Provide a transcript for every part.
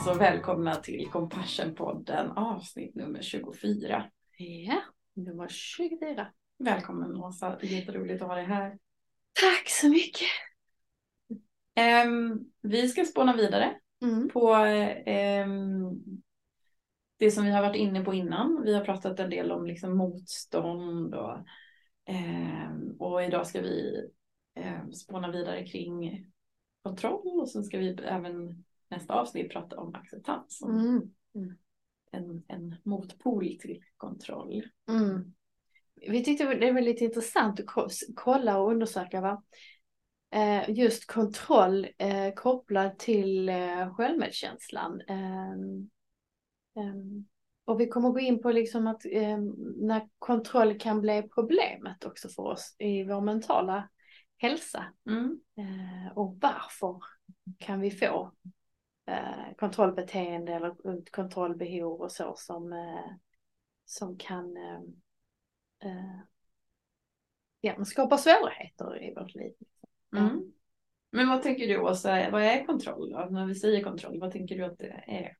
allesammans och välkomna till Compassion-podden avsnitt nummer 24. Ja, nummer 24. Välkommen Åsa, jätteroligt att ha dig här. Tack så mycket. Um, vi ska spåna vidare Mm. på um, det som vi har varit inne på innan. Vi har pratat en del om liksom motstånd och, um, och idag ska vi um, spåna vidare kring kontroll och sen ska vi även nästa avsnitt prata om acceptans. Som Mm. en, en motpol till kontroll. Mm. Vi tyckte det var lite intressant att ko- kolla och undersöka va? Eh, just kontroll eh, kopplad till eh, självmedkänslan. Ehm, ehm, och vi kommer gå in på liksom att ehm, när kontroll kan bli problemet också för oss i vår mentala hälsa. Mm. Och varför kan vi få kontrollbeteende eller kontrollbehov och så som, eh, som kan eh, eh, ja, skapa svårigheter i vårt liv. Mm. Men vad tänker du Åsa, vad är kontroll då? När vi säger kontroll, vad tänker du att det är?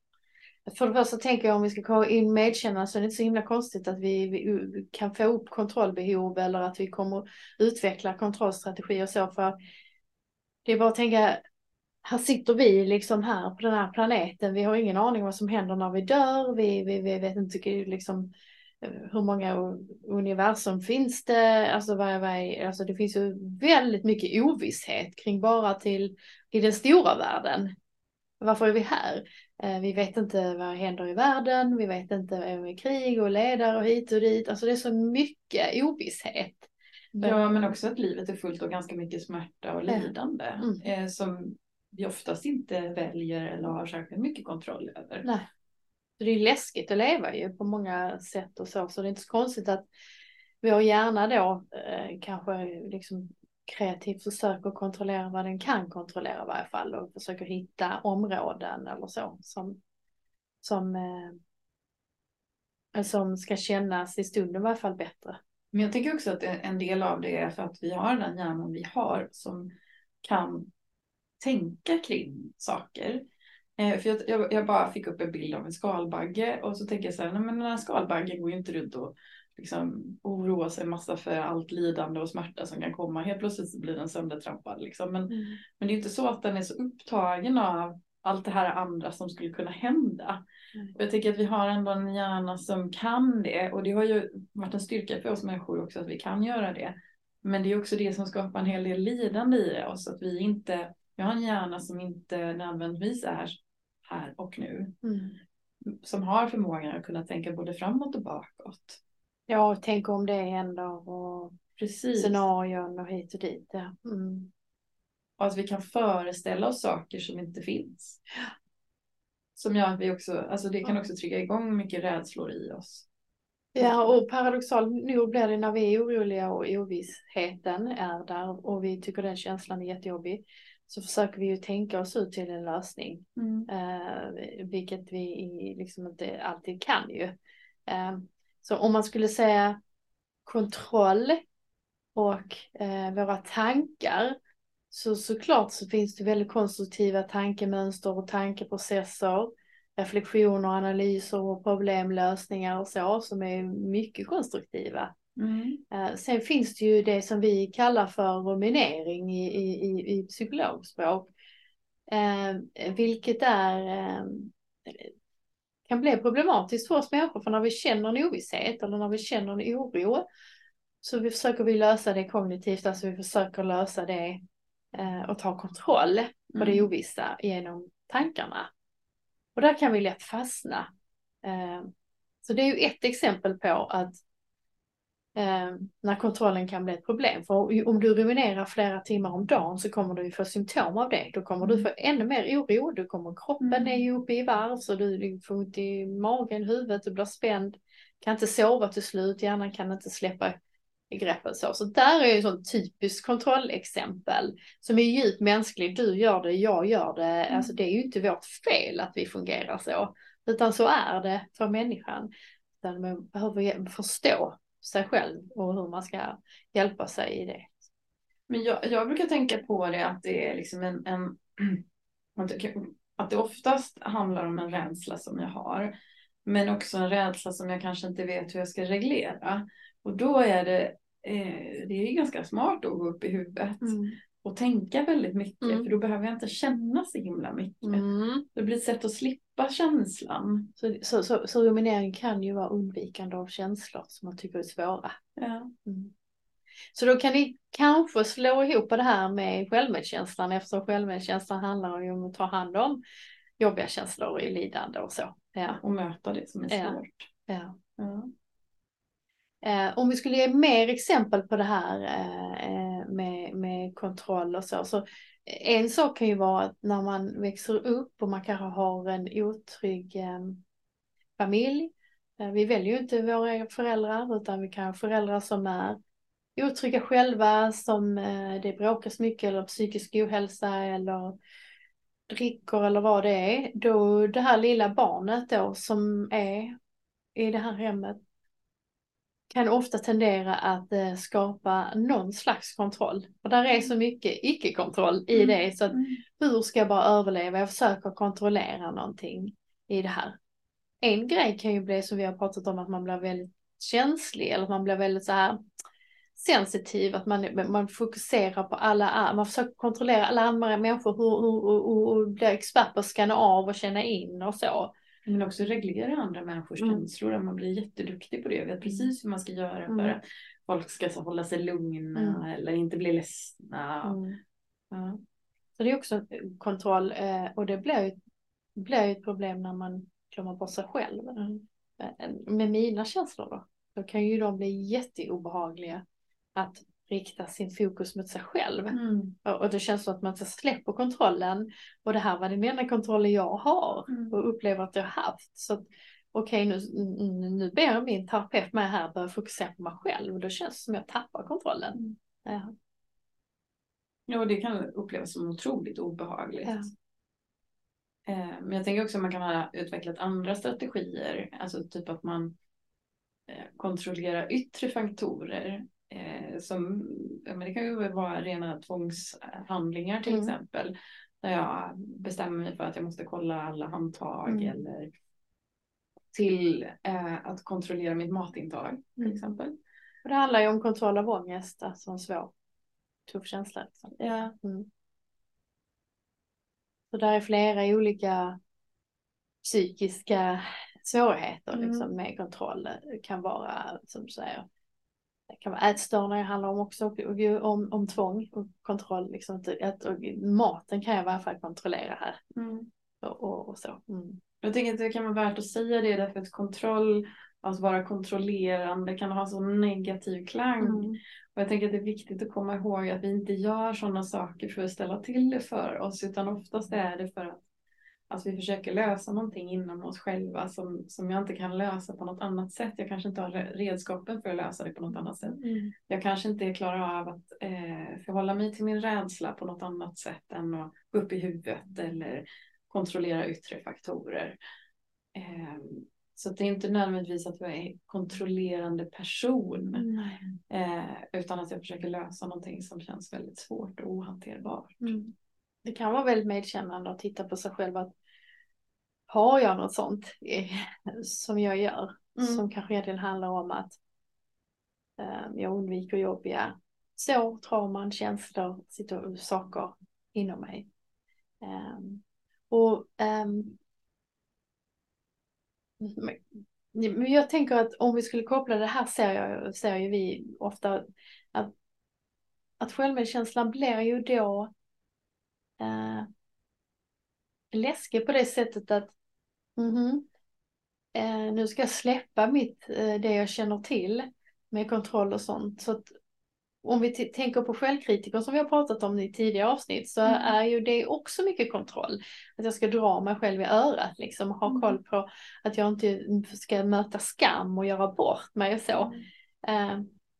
För det första tänker jag om vi ska komma in medkännande så är det inte så himla konstigt att vi, vi kan få upp kontrollbehov eller att vi kommer utveckla kontrollstrategier och så för det är bara att tänka här sitter vi liksom här på den här planeten. Vi har ingen aning vad som händer när vi dör. Vi, vi, vi vet inte liksom, eh, hur många universum finns det. Alltså, vad, vad, alltså det finns ju väldigt mycket ovisshet kring bara till i den stora världen. Varför är vi här? Eh, Vi vet inte vad händer i världen. Vi vet inte om det är krig och ledare och hit och dit. Alltså det är så mycket ovisshet. Ja, men också att livet är fullt av ganska mycket smärta och lidande Mm. eh, som vi oftast inte väljer eller har särskilt mycket kontroll över. Nej. Så det är läskigt att leva ju på många sätt och så. Så det är inte så konstigt att vår hjärna då eh, kanske liksom kreativt försöker kontrollera vad den kan kontrollera i varje fall. Och försöker hitta områden eller så som, som, eh, som ska kännas i stunden i varje fall bättre. Men jag tänker också att en del av det är för att vi har den hjärnan vi har som kan tänka kring saker. Eh, för jag, jag, jag bara fick upp en bild av en skalbagge och så tänker jag så här, nej men den här skalbaggen går ju inte runt och liksom oroa sig massa för allt lidande och smärta som kan komma. Helt plötsligt så blir den söndertrampad liksom. Men, men det är ju inte så att den är så upptagen av allt det här andra som skulle kunna hända. Mm. Och jag tycker att vi har ändå en hjärna som kan det och det har ju varit en styrka för oss människor också att vi kan göra det. Men det är också det som skapar en hel del lidande i oss att vi inte, jag har en hjärna som inte nödvändigtvis är här och nu. Mm. Som har förmågan att kunna tänka både framåt och bakåt. Ja, tänk om det händer och Precis. scenarion och hit och dit. Ja. Mm. Och att vi kan föreställa oss saker som inte finns. Som gör att vi också, alltså det kan också trigga igång mycket rädslor i oss. Ja, och paradoxalt nog blir det när vi är oroliga och ovissheten är där och vi tycker den känslan är jättejobbig. Så försöker vi ju tänka oss ut till en lösning. Eh, vilket vi liksom inte alltid kan ju. Eh, så om man skulle säga kontroll och eh, våra tankar. Så såklart så finns det väldigt konstruktiva tankemönster och tankeprocesser. Reflektioner, analyser och problemlösningar och så som är mycket konstruktiva. Mm. Eh, Sen finns det ju det som vi kallar för ruminering i, i, i, psykologspråk. Eh, vilket är, eh, kan bli problematiskt för oss människor. För när vi känner en ovisshet eller när vi känner en oro så vi försöker vi lösa det kognitivt, alltså vi försöker lösa det eh, och ta kontroll på det Mm. ovissa genom tankarna. Och där kan vi lätt fastna. Eh, så det är ju ett exempel på att eh, när kontrollen kan bli ett problem. För om du ruminerar flera timmar om dagen så kommer du få symptom av det. Då kommer du få ännu mer oro. Du kommer kroppen Mm. är uppe i varv så du du får ont i magen, huvudet, du blir spänd. Kan inte sova till slut, hjärnan kan inte släppa i greppet så. Så där är ju ett sånt typiskt kontrollexempel som är djupt mänskligt. Du gör det, jag gör det. Mm. Alltså det är ju inte vårt fel att vi fungerar så. Utan så är det för människan. Utan man behöver förstå sig själv och hur man ska hjälpa sig i det. Men jag, jag brukar tänka på det att det är liksom en, en att det oftast handlar om en rädsla som jag har. Men också en rädsla som jag kanske inte vet hur jag ska reglera. Och då är det, eh, det är ganska smart att gå upp i huvudet. Mm. Och tänka väldigt mycket. Mm. För då behöver jag inte känna så himla mycket. Mm. Det blir ett sätt att slippa känslan. Så, så, så, så ruminering kan ju vara undvikande av känslor som man tycker är svåra. Ja. Mm. Så då kan ni kanske slå ihop det här med självmedkänslan eftersom självmedkänslan handlar ju om att ta hand om jobbiga känslor i lidande och så. Ja. Och möta det som är svårt. Ja. Ja. Eh, om vi skulle ge mer exempel på det här eh, eh, med, med kontroll och så. så en sak kan ju vara att när man växer upp och man kanske har en otrygg eh, familj. Eh, vi väljer ju inte våra föräldrar utan vi kan ha föräldrar som är otrygga själva, som eh, det bråkas mycket eller psykisk ohälsa eller dricker eller vad det är. Då det här lilla barnet då som är i det här hemmet kan ofta tendera att eh, skapa någon slags kontroll. Och där är så mycket icke-kontroll i Mm. det så att Mm. hur ska jag bara överleva? Jag försöker kontrollera någonting i det här. En grej kan ju bli som vi har pratat om att man blir väldigt känslig eller att man blir väldigt så här sensitiv, att man, man fokuserar på alla, man försöker kontrollera alla andra människor, hur, hur, hur, hur bli expert på att scanna av och känna in och så. Men också reglera andra människors Mm. känslor. Man blir jätteduktig på det. Vet precis hur man ska göra för Mm. att folk ska så hålla sig lugna Mm. eller inte bli ledsna. Mm. Ja. Så det är också kontroll eh, och det blir ju, blir ju ett problem när man glömmer bort sig själv. Eh, Med mina känslor då, då kan ju de bli jätteobehagliga att rikta sin fokus mot sig själv. Mm. Och det känns som att man så släpper kontrollen och det här var den enda kontrollen jag har Mm. och upplever att jag har haft. Så att, okej nu, nu- nu ber min terapeut mig här börja fokusera på mig själv och då känns det som jag tappar kontrollen. Mm. Ja. Ja, och det kan upplevas som otroligt obehagligt. Ja. Eh, Men jag tänker också att man kan ha utvecklat andra strategier. Alltså typ att man eh, kontrollerar yttre faktorer. Eh, Som, men det kan ju vara rena tvångshandlingar till Mm. exempel. Där jag bestämmer mig för att jag måste kolla alla handtag Mm. eller till eh, att kontrollera mitt matintag till Mm. exempel. Och det handlar ju om kontroll av ångest, alltså en svår, tuff känsla. Liksom. Ja. Mm. Så där är flera olika psykiska svårigheter Mm. liksom, med kontroll. Det kan vara, som du säger, det kan vara ätstörningar, handlar om också och, och, om, om tvång och kontroll. Liksom, att, att, och maten kan jag i alla fall kontrollera här. Mm. Och, och, och så. Mm. Jag tänker att det kan vara värt att säga det därför att kontroll, alltså vara kontrollerande kan ha så negativ klang. Mm. Och jag tänker att det är viktigt att komma ihåg att vi inte gör sådana saker för att ställa till det för oss utan oftast är det för att alltså vi försöker lösa någonting inom oss själva som, som jag inte kan lösa på något annat sätt. Jag kanske inte har re- redskapen för att lösa det på något annat sätt. Mm. Jag kanske inte klarar av att eh, förhålla mig till min rädsla på något annat sätt än att gå upp i huvudet eller kontrollera yttre faktorer. Eh, så det är inte nödvändigtvis att jag är kontrollerande person Nej. eh, utan att jag försöker lösa någonting som känns väldigt svårt och ohanterbart. Mm. Det kan vara väldigt medkännande att titta på sig själv att har jag något sånt som jag gör Mm. som kanske egentligen handlar om att eh, jag undviker jobbiga sår, trauman, känslor, sitter, saker inom mig. Ehm, och ehm, men- men jag tänker att om vi skulle koppla det här ser, jag, ser ju vi ofta att, att självmedkänslan blir ju då eh, läskig på det sättet att mhm, eh, nu ska jag släppa mitt, eh, det jag känner till med kontroll och sånt. Så om vi tänker på självkritiker som vi har pratat om i tidigare avsnitt så Mm. är ju det också mycket kontroll. Att jag ska dra mig själv i örat liksom och ha Mm. koll på att jag inte ska möta skam och göra bort mig och så. Eh,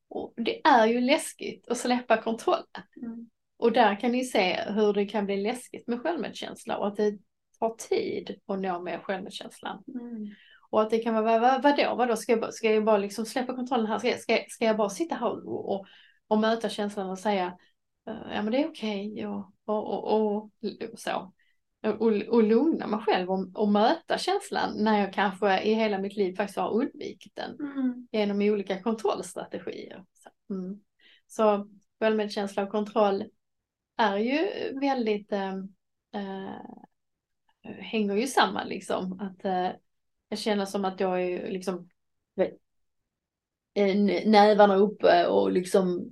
och det är ju läskigt att släppa kontrollen. Mm. Och där kan ni se hur det kan bli läskigt med självmedkänsla och att det tar tid att nå med självmedkänslan. Mm. Och att det kan vara, vad, vadå, vadå, ska jag, ska jag bara liksom släppa kontrollen här? Ska, jag- ska, ska jag bara sitta här och, och, och möta känslan och säga, eh, ja men det är okej och, och, och, och, och så. och, och lugna mig själv och, och möta känslan när jag kanske i hela mitt liv faktiskt har undvikit den Mm. genom olika kontrollstrategier. Så, mm. så självmedkänsla och kontroll är ju väldigt, eh, eh, hänger ju samman liksom. Att eh, jag känner som att jag är liksom eh, nävarna uppe och liksom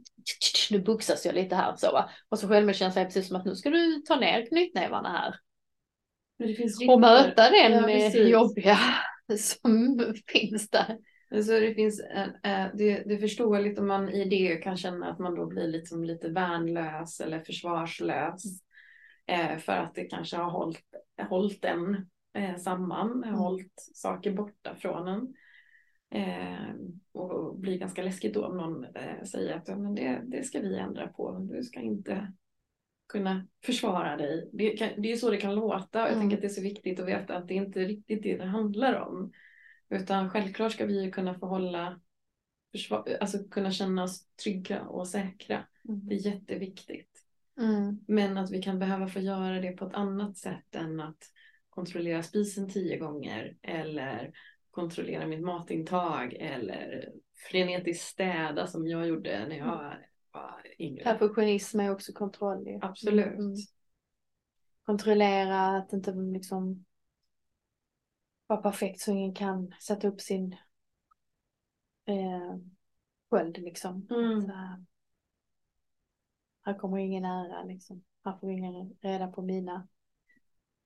nu buxas jag lite här så va. Och så självmedkänsla är precis som att nu ska du ta ner knytnävarna här. Men det finns Och möta den Ja, jobbiga som finns där. Alltså det, finns eh, det, det är förståeligt om man i det kan känna att man då blir liksom lite värnlös eller försvarslös. Eh, för att det kanske har hållit, hållit en eh, samman, Mm. hållit saker borta från en. Eh, och blir ganska läskigt då om någon eh, säger att ja, men det, det ska vi ändra på. Du ska inte kunna försvara dig. Det, kan, det är så det kan låta och jag Mm. tänker att det är så viktigt att veta att det inte är riktigt det det handlar om. Utan självklart ska vi ju kunna få hålla, försvar, alltså kunna känna oss trygga och säkra. Det är jätteviktigt. Mm. Men att vi kan behöva få göra det på ett annat sätt än att kontrollera spisen tio gånger eller kontrollera mitt matintag eller frenetiskt städa som jag gjorde när jag var yngre. Perfektionism är också kontroll. ju. Absolut. Mm. Kontrollera att inte liksom vara perfekt så ingen kan sätta upp sin eh, sköld liksom. Mm. Så här, kommer ingen nära liksom. Här får ingen reda på mina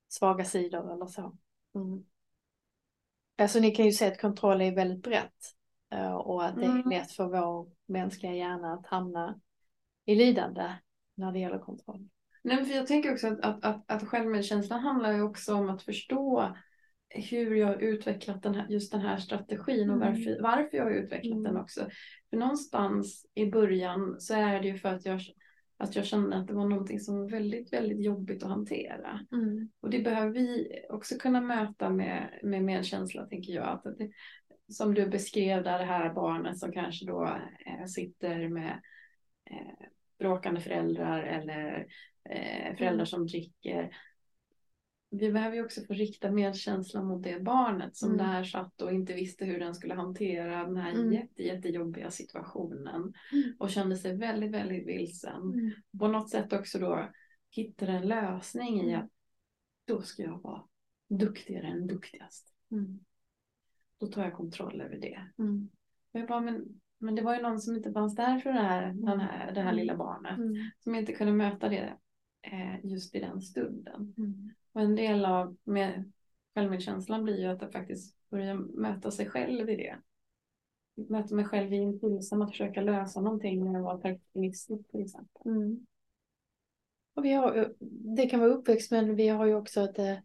svaga sidor eller så. Mm. Alltså ni kan ju se att kontroll är väldigt brett. eh, Och att det är Mm. lätt för vår mänskliga hjärna att hamna i lidande när det gäller kontroll. Nej, men för jag tänker också att, att, att, att självmedkänslan handlar ju också om att förstå hur jag har utvecklat den här, just den här strategin och Mm. varför, varför jag har utvecklat Mm. den också. För någonstans i början så är det ju för att jag, att jag kände att det var någonting som var väldigt, väldigt jobbigt att hantera. Och det behöver vi också kunna möta med, med medkänsla, tänker jag. Att det, som du beskrev där, det här barnet som kanske då eh, sitter med eh, bråkande föräldrar eller eh, föräldrar Mm. som dricker. Vi behöver ju också få rikta medkänsla mot det barnet som Mm. där satt och inte visste hur den skulle hantera den här Mm. jätte, jättejobbiga situationen. Mm. Och kände sig väldigt, väldigt vilsen Mm. på något sätt också då hittade en lösning i Mm. att då ska jag vara duktigare än duktigast. Mm. Då tar jag kontroll över det. Mm. Och jag bara, men, men det var ju någon som inte fanns där för det här, den här, det här Mm. lilla barnet. Mm. Som inte kunde möta det eh, just i den stunden. Och en del av med självmedkänslan blir ju att jag faktiskt börjar möta sig själv i det. Möta mig själv i impulsen att försöka lösa någonting när jag var perfektionistisk till exempel. Mm. Och vi har, det kan vara uppväxt men vi har ju också ett eh,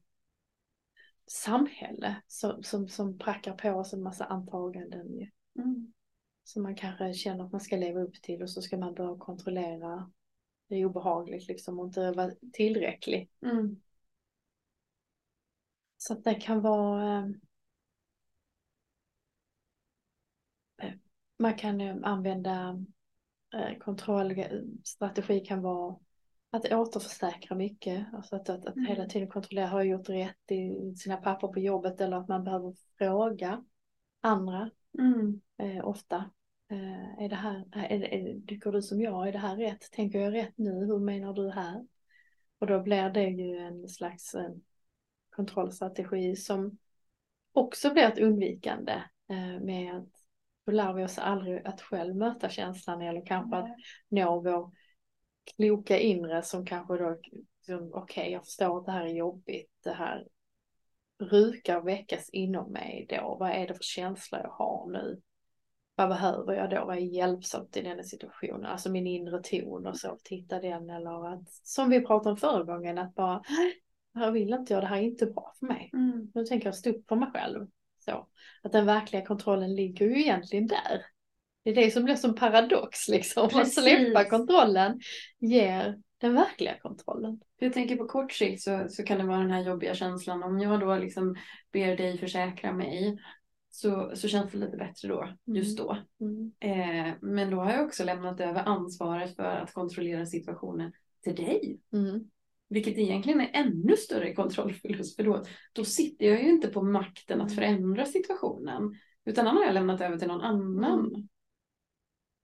samhälle som, som, som prackar på oss en massa antaganden. Ju. Mm. Som man kanske känner att man ska leva upp till och så ska man börja kontrollera. Det är obehagligt liksom och inte vara tillräcklig. Mm. Så att det kan vara eh, Man kan eh, använda eh, kontrollstrategi kan vara att återförsäkra mycket. Alltså att, att, att Mm. hela tiden kontrollera, har jag gjort rätt i sina papper på jobbet eller att man behöver fråga andra Mm. eh, ofta. Eh, är det här, är, är, tycker du som jag, är det här rätt? Tänker jag rätt nu? Hur menar du här? Och då blir det ju en slags eh, kontrollstrategi som också blir ett undvikande eh, med att då lär vi oss aldrig att själv möta känslan eller kanske att nå vår kloka inre som kanske då, okej okej jag förstår att det här är jobbigt, det här brukar väckas inom mig då, vad är det för känsla jag har nu? Vad behöver jag då? Vad är hjälpsamt i den situationen? Alltså min inre ton och så, titta den eller att, som vi pratade om förra gången, att bara, här vill inte jag, det här är inte bra för mig. Mm. Nu tänker jag stå upp för mig själv. Så, att den verkliga kontrollen ligger ju egentligen där. Det är det som blir som paradox liksom. Att Precis. släppa kontrollen ger den verkliga kontrollen. Jag tänker på kort sikt så, så kan det vara den här jobbiga känslan. Om jag då liksom ber dig försäkra mig så, så känns det lite bättre då, just då. Mm. Eh, men då har jag också lämnat över ansvaret för att kontrollera situationen till dig. Mm. Vilket egentligen är ännu större kontrollförlust för då, då sitter jag ju inte på makten att Mm. förändra situationen. Utan den har jag lämnat över till någon annan. Mm.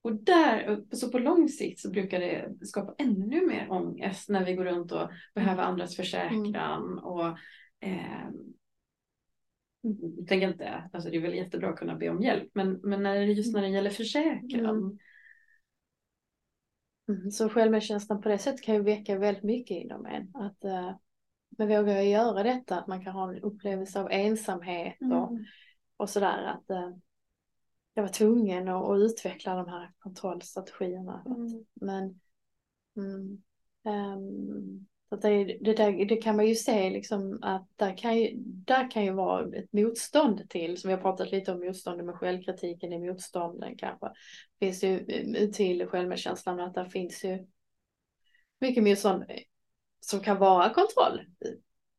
Och där, så på lång sikt så brukar det skapa ännu mer ångest när vi går runt och behöver andras försäkran. Och, eh, jag tänker inte, alltså det är väl jättebra att kunna be om hjälp, men, men när det, just när det gäller försäkran. Mm. Mm, Så självmedkänslan på det sättet kan ju väcka väldigt mycket inom en. Att, eh, men vågar jag göra detta? Att man kan ha en upplevelse av ensamhet och, Mm. och sådär. Att eh, jag var tvungen att, att utveckla de här kontrollstrategierna. Mm. Men ehm, så det, det, där, det kan man ju se liksom att där kan ju, där kan ju vara ett motstånd till, som vi har pratat lite om motståndet med självkritiken i motstånden kanske. Finns ju eh, till självmedkänslan att där finns ju mycket motstånd som kan vara kontroll.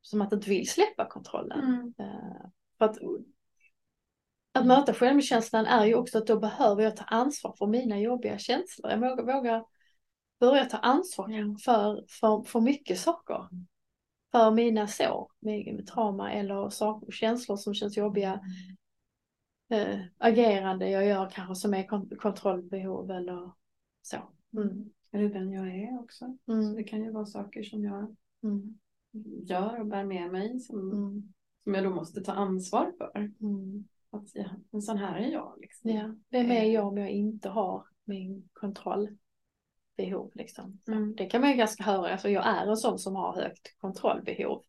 Som att du inte vill släppa kontrollen. Mm. Eh, För att, att möta självkänslan är ju också att då behöver jag ta ansvar för mina jobbiga känslor. Jag vågar, vågar börja ta ansvar för, för, för mycket saker. För mina sår, med, med trauma eller saker, känslor som känns jobbiga. Eh, agerande jag gör kanske som är kont- kontrollbehov eller så. Mm. Eller den jag är också. Så Mm. det kan ju vara saker som jag Mm. gör och bär med mig som, Mm. som jag då måste ta ansvar för. Mm. Att ja, en sån här är jag. Liksom. Ja, vem är jag om jag inte har min kontrollbehov liksom. Mm. Det kan man ju ganska höra, alltså jag är en sån som har högt kontrollbehov.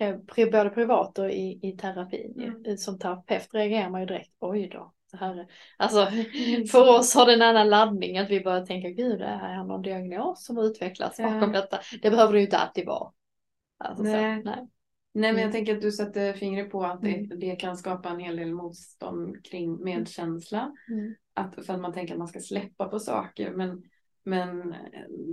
Eh, Både privat och i, i terapin. Mm. Mm. Som terapeut reagerar man ju direkt, oj då. Det här är, alltså för oss har det en annan laddning att vi börjar tänka, gud det här är någon diagnos som har utvecklats Ja. bakom detta. Det behöver det ju inte alltid vara. Alltså, Nej. Så, nej. Nej men jag Mm. tänker att du sätter fingret på att det, Mm. det kan skapa en hel del motstånd kring medkänsla. Mm. Att, för att man tänker att man ska släppa på saker. Men, men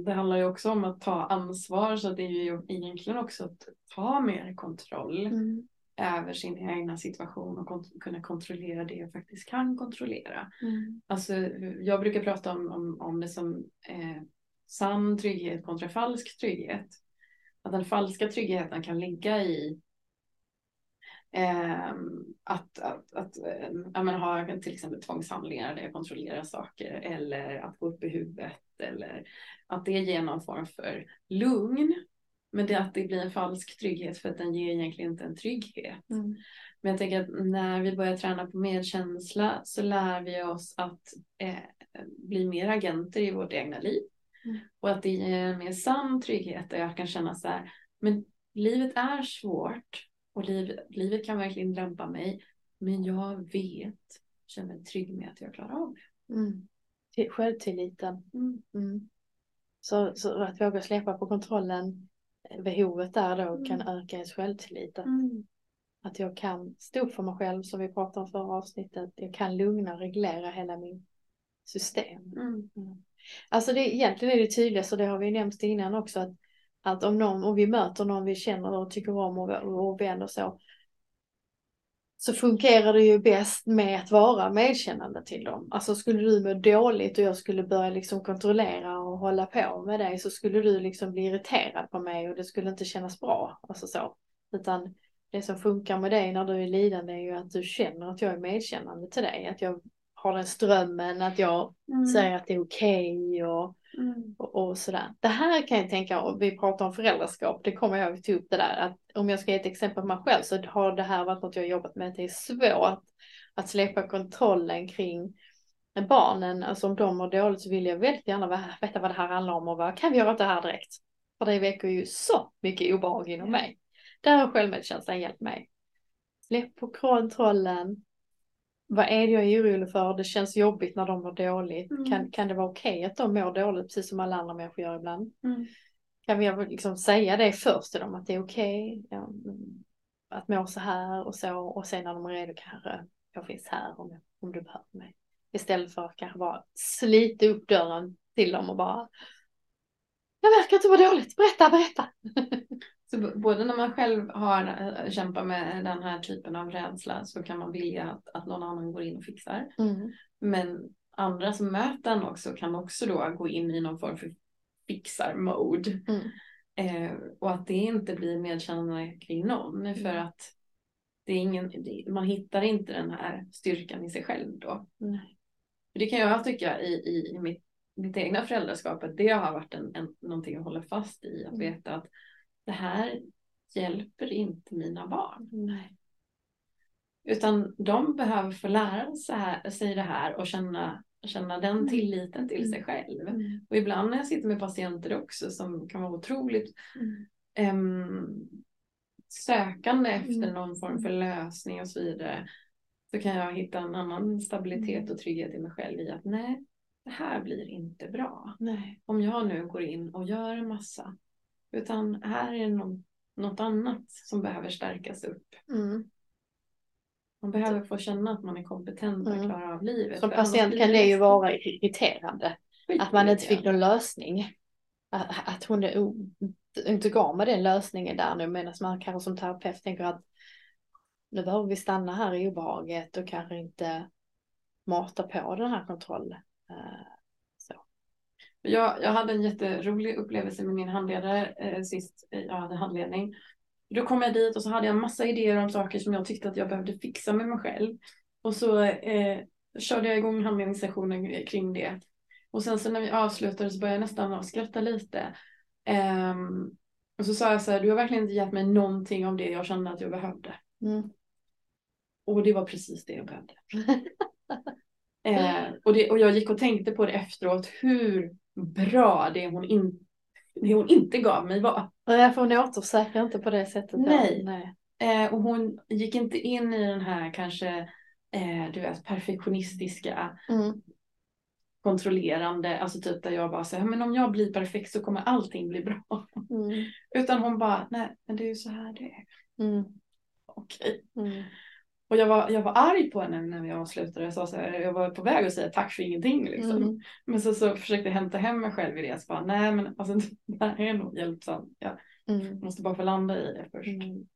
det handlar ju också om att ta ansvar. Så det är ju egentligen också att ta mer kontroll Mm. över sin egna situation och kont- kunna kontrollera det jag faktiskt kan kontrollera. Mm. Alltså, jag brukar prata om, om, om det som eh, sann trygghet kontra falsk trygghet. Att den falska tryggheten kan ligga i ehm, att, att, att eh, ha till exempel tvångshandlingar där jag kontrollerar saker eller att gå upp i huvudet eller att det ger någon form för lugn. Men det att det blir en falsk trygghet för att den ger egentligen inte en trygghet. Mm. Men jag tänker att när vi börjar träna på medkänsla så lär vi oss att eh, bli mer agenter i vårt egna liv. Mm. Och att det ger en mer sann trygghet där jag kan känna så här, men livet är svårt och liv, livet kan verkligen drabba mig. Men jag vet, känner mig trygg med att jag klarar av det. Mm. Till- Självtilliten. Mm. Mm. Så, så att våga släppa på kontrollen, eh, behovet där då Mm. kan öka ens självtillit. Att, Mm. att jag kan stå upp för mig själv som vi pratade om förra avsnittet. Jag kan lugna och reglera hela min system. Mm. Alltså det, egentligen är det tydligt, så det har vi nämnt innan också, att, att om, någon, om vi möter någon vi känner och tycker om och, och vän och så, så fungerar det ju bäst med att vara medkännande till dem. Alltså skulle du må dåligt och jag skulle börja liksom kontrollera och hålla på med dig så skulle du liksom bli irriterad på mig och det skulle inte kännas bra. Alltså så. Utan det som funkar med dig när du är lidande är ju att du känner att jag är medkännande till dig. Att jag har den strömmen, att jag Mm. säger att det är okej och, Mm. och, och sådär. Det här kan jag tänka, och vi pratar om föräldraskap, det kommer jag att ta upp det där. Att om jag ska ge ett exempel på mig själv så har det här varit något jag har jobbat med. Att det är svårt att släppa kontrollen kring barnen. Alltså om de mår dåligt så vill jag väldigt gärna veta vad det här handlar om och vad kan vi göra åt det här direkt? För det väcker ju så mycket obehag inom mig. Där har självmedkänslan hjälpt mig. Släpp på kontrollen. Vad är det jag är orolig för? Det känns jobbigt när de mår dåligt. Mm. Kan, kan det vara okej att de mår dåligt precis som alla andra människor gör ibland? Mm. Kan vi liksom säga det först till dem att det är okej ja, mm, att må så här och så och sen när de är redo kanske jag finns här om, om du behöver mig. Istället för att kanske bara slita upp dörren till dem och bara jag att du mår dåligt, berätta, berätta. Så både när man själv har äh, kämpat med den här typen av rädsla så kan man vilja att, att någon annan går in och fixar. Mm. Men andra som möter den också kan också då gå in i någon form för fixar-mode. Mm. Eh, och att det inte blir medkännande kring någon. För Mm. att det är ingen, man hittar inte den här styrkan i sig själv då. För Det kan jag tycka i, i, i mitt, mitt egna föräldraskap att det har varit en, en, någonting att hålla fast i. Att Mm. veta att det här hjälper inte mina barn. Nej. Utan de behöver få lära sig, det här och känna, känna den Mm. tilliten till sig själv. Mm. Och ibland när jag sitter med patienter också som kan vara otroligt em, sökande efter Mm. någon form för lösning och så vidare. Så kan jag hitta en annan stabilitet och trygghet i mig själv i att nej, det här blir inte bra. Nej. Om jag nu går in och gör en massa. Utan här är någon, något annat som behöver stärkas upp. Mm. Man behöver få känna att man är kompetent att Mm. klara av livet. Som patient kan det ju vara irriterande. Att man inte fick någon lösning. Att, att hon inte gav mig den lösningen där nu medan man kanske som terapeut tänker att nu behöver vi stanna här i obehaget och kanske inte mata på den här kontrollen. Jag, jag hade en jätterolig upplevelse med min handledare eh, sist jag hade handledning. Då kom jag dit och så hade jag en massa idéer om saker som jag tyckte att jag behövde fixa med mig själv. Och så eh, körde jag igång handledningssessionen kring det. Och sen så när vi avslutade så började jag nästan skratta lite. Ehm, och så sa jag så här, du har verkligen inte gett mig någonting av det jag kände att jag behövde. Mm. Och det var precis det jag behövde. Eh, och, det, och jag gick och tänkte på det efteråt, hur bra det hon, in, det hon inte gav mig var. Jag får hon återförsäkrar inte på det sättet. då. Nej. Nej. Eh, och hon gick inte in i den här kanske, eh, du vet, perfektionistiska, Mm. kontrollerande, alltså typ där jag bara säger, men om jag blir perfekt så kommer allting bli bra. Mm. Utan hon bara, nej, men det är ju så här det är. Mm. Okej. Mm. Och jag var, jag var arg på henne när vi avslutade. Jag, sa så här, jag var på väg att säga tack för ingenting. Liksom. Mm. Men så, så försökte jag hämta hem mig själv i det. Så bara, nej men alltså, det här är nog hjälpsamt. Jag Mm. måste bara få landa i det först. Mm.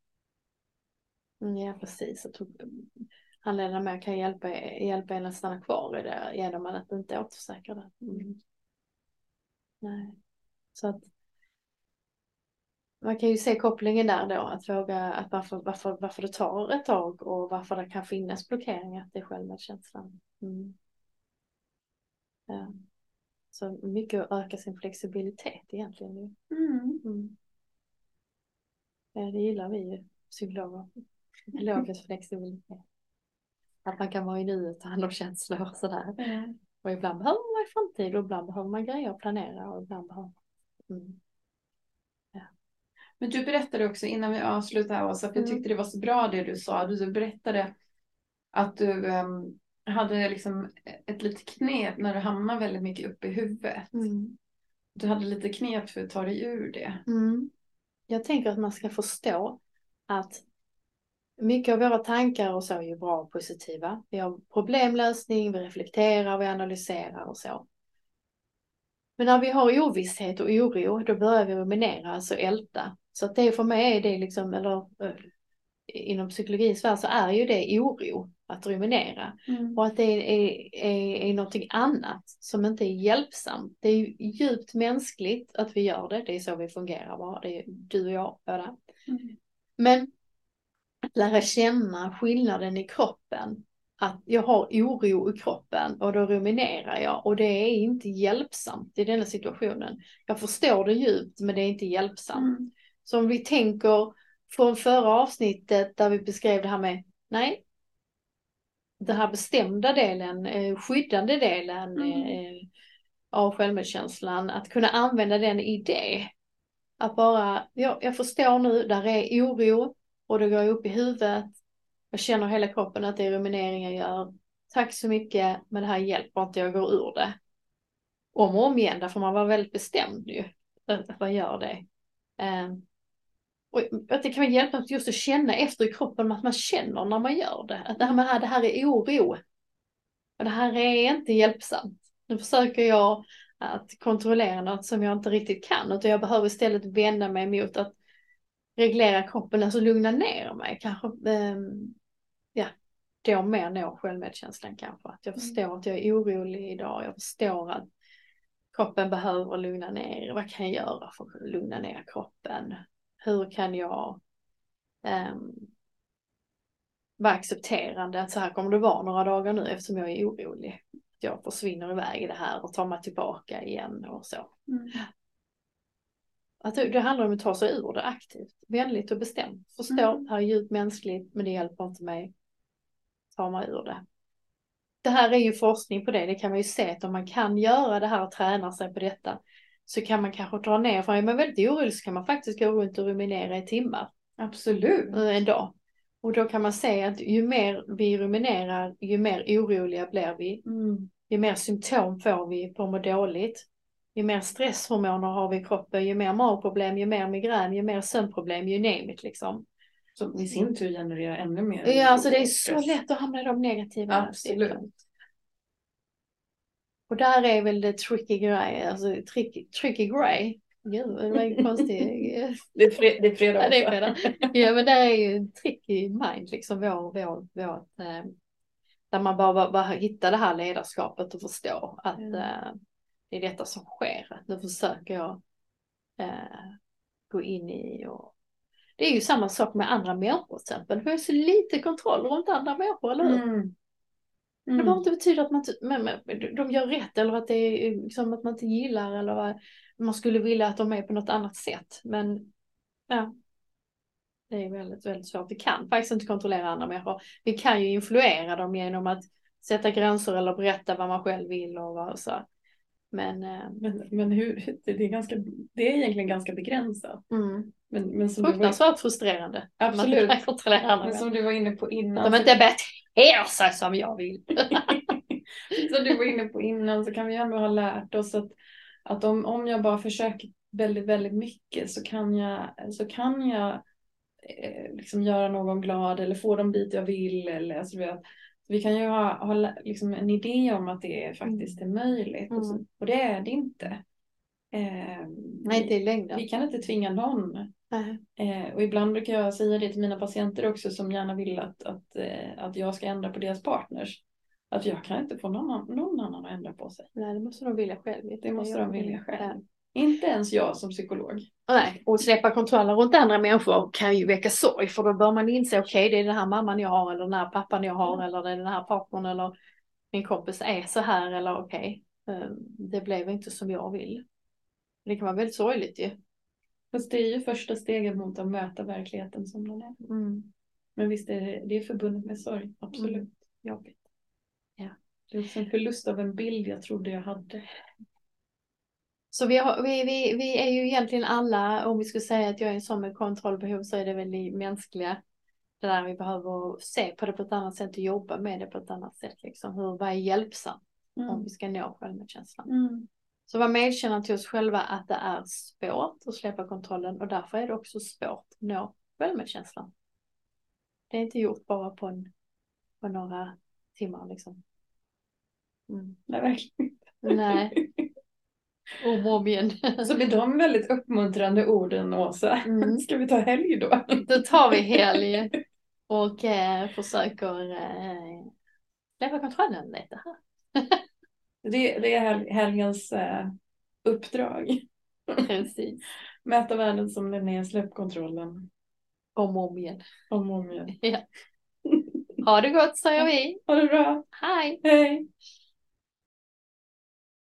Mm, Ja, precis. Jag tror handledarna med kan hjälpa, hjälpa en att stanna kvar i det genom att inte återförsäkra det. Mm. Nej. Så att man kan ju se kopplingen där då, att våga, att varför, varför, varför det tar ett tag och varför det kan finnas blockeringar till självmedkänslan. Mm. Ja. Så mycket att öka sin flexibilitet egentligen. Mm. Mm. Ja, det gillar vi ju, psykologer. Psykologisk flexibilitet. Att man kan vara i nuet och ta hand om känslor och sådär. Mm. Och ibland behöver man i framtid och ibland behöver man grejer att planera och ibland behöver mm. Men du berättade också innan vi avslutar här Åsa, för jag Mm. tyckte det var så bra det du sa. Du berättade att du ehm, hade liksom ett litet knep när du hamnar väldigt mycket uppe i huvudet. Mm. Du hade lite knep för att ta dig ur det. Mm. Jag tänker att man ska förstå att mycket av våra tankar och så är ju bra och positiva. Vi har problemlösning, vi reflekterar, vi analyserar och så. Men när vi har ovisshet och oro, då börjar vi ruminera, alltså älta. Så att det för mig är det liksom, eller eh, inom psykologins värld så är ju det oro, att ruminera. Och att det är, är, är någonting annat som inte är hjälpsamt. Det är ju djupt mänskligt att vi gör det, det är så vi fungerar bara, det är du och jag båda. Mm. Men lära känna skillnaden i kroppen. Att jag har oro i kroppen och då ruminerar jag och det är inte hjälpsamt i denna situationen. Jag förstår det djupt men det är inte hjälpsamt. Mm. Så om vi tänker från förra avsnittet där vi beskrev det här med, nej, den här bestämda delen, eh, skyddande delen Mm. eh, av självmedkänslan, att kunna använda den i det. Att bara, ja, jag förstår nu, där är oro och det går upp i huvudet. Jag känner hela kroppen att det är ruminering jag gör. Tack så mycket, men det här hjälper inte, jag går ur det. Om och om igen, där får man vara väldigt bestämd ju. Att man gör det. Och att det kan hjälpsamt just att känna efter i kroppen att man känner när man gör det. Att det här, med, det här är oro. Och det här är inte hjälpsamt. Nu försöker jag att kontrollera något som jag inte riktigt kan. Utan jag behöver istället vända mig mot att reglera kroppen, alltså lugna ner mig. Kanske, um, ja, då mer nå självmedkänslan kanske. Att jag förstår att jag är orolig idag. Jag förstår att kroppen behöver lugna ner. Vad kan jag göra för att lugna ner kroppen? Hur kan jag um, vara accepterande att så här kommer det vara några dagar nu eftersom jag är orolig. Jag försvinner iväg i det här och tar mig tillbaka igen och så. Mm. Att det, det, handlar om att ta sig ur det aktivt, vänligt och bestämt. Förstå, mm. det här är djupt mänskligt men det hjälper inte mig. Ta mig ur det. Det här är ju forskning på det, det kan man ju se att om man kan göra det här och träna sig på detta så kan man kanske dra ner, för är man väldigt orolig så kan man faktiskt gå runt och ruminera i timmar. Absolut. En dag. Och då kan man se att ju mer vi ruminerar, ju mer oroliga blir vi. Mm. Ju mer symptom får vi på att må dåligt. Ju mer stresshormoner har vi i kroppen, ju mer magproblem, ju mer migrän, ju mer sömnproblem, ju name it liksom. Som i sin tur genererar ännu mer. Ja, alltså det är så lätt att hamna i de negativa. Absolut. Och där är väl det tricky grej, alltså tricky, tricky grej. Gud, det var en konstig... det, är fred, det är fredag ja, det är fredag. Ja, men det är ju en tricky mind, liksom vår, vår, vår eh, där man bara, bara, bara hittar det här ledarskapet och förstå att mm. eh, det är detta som sker. Nu försöker jag eh, gå in i och det är ju samma sak med andra människor till exempel. Vi har så lite kontroll runt andra människor, eller hur? Mm. Mm. Det behöver inte betyda att man men, de gör rätt eller att det är liksom att man inte gillar eller vad man skulle vilja att de är på något annat sätt. Men ja, det är väldigt, väldigt svårt. Vi kan faktiskt inte kontrollera andra människor. Vi kan ju influera dem genom att sätta gränser eller berätta vad man själv vill och vad så. Men, eh, men, men hur, det, är ganska, det är egentligen ganska begränsat. Mm. Men, men som Fruktansvärt var, frustrerande. Absolut. Men som du var inne på innan. De inte beter sig som jag vill. som du var inne på innan så kan vi ändå ha lärt oss att, att om, om jag bara försöker väldigt, väldigt mycket så kan jag, så kan jag eh, liksom göra någon glad eller få dem dit jag vill. Eller, alltså, vi kan ju ha, ha liksom en idé om att det faktiskt är möjligt mm. och, så, och, det är det inte. Eh, Nej, inte i längden. Vi kan inte tvinga någon. Eh, och ibland brukar jag säga det till mina patienter också som gärna vill att, att, eh, att jag ska ändra på deras partners. Att jag kan inte få någon, någon annan att ändra på sig. Nej, det måste de vilja själv. Det måste de vilja själv. Inte ens jag som psykolog. Nej, och släppa kontrollen runt andra människor kan ju väcka sorg för då bör man inse okej okay, det är den här mamman jag har eller den här pappan jag har mm. eller det är den här partnern eller min kompis är så här eller okej okay, eh, det blev inte som jag vill. Det kan vara väldigt sorgligt ju. Fast det är ju första steget mot att möta verkligheten som den är. Mm. Men visst är det, det är förbundet med sorg, absolut. Mm. Jobbigt. Ja. Det är också en förlust av en bild jag trodde jag hade. Så vi, har, vi, vi, vi är ju egentligen alla, om vi skulle säga att jag är en sån med kontrollbehov så är det väl i mänskliga, det där vi behöver se på det på ett annat sätt och jobba med det på ett annat sätt. Liksom. Hur, vad är hjälpsamt mm. om vi ska nå självmedkänslan. Mm. Så var medkännande till oss själva att det är svårt att släppa kontrollen och därför är det också svårt att nå självmedkänslan. Det är inte gjort bara på, en, på några timmar liksom. Mm. Nej, verkligen inte. Nej. Om och om igen. Så med de väldigt uppmuntrande orden Åsa, mm. ska vi ta helg då? Då tar vi helg och eh, försöker eh, släppa kontrollen lite här. Det, det är helgens eh, uppdrag. Precis. Mäta världen som den är, släpp kontrollen. Om och om igen. Om och om igen. Ja. Ha det gott säger vi. Ha det bra. Hej. Hej.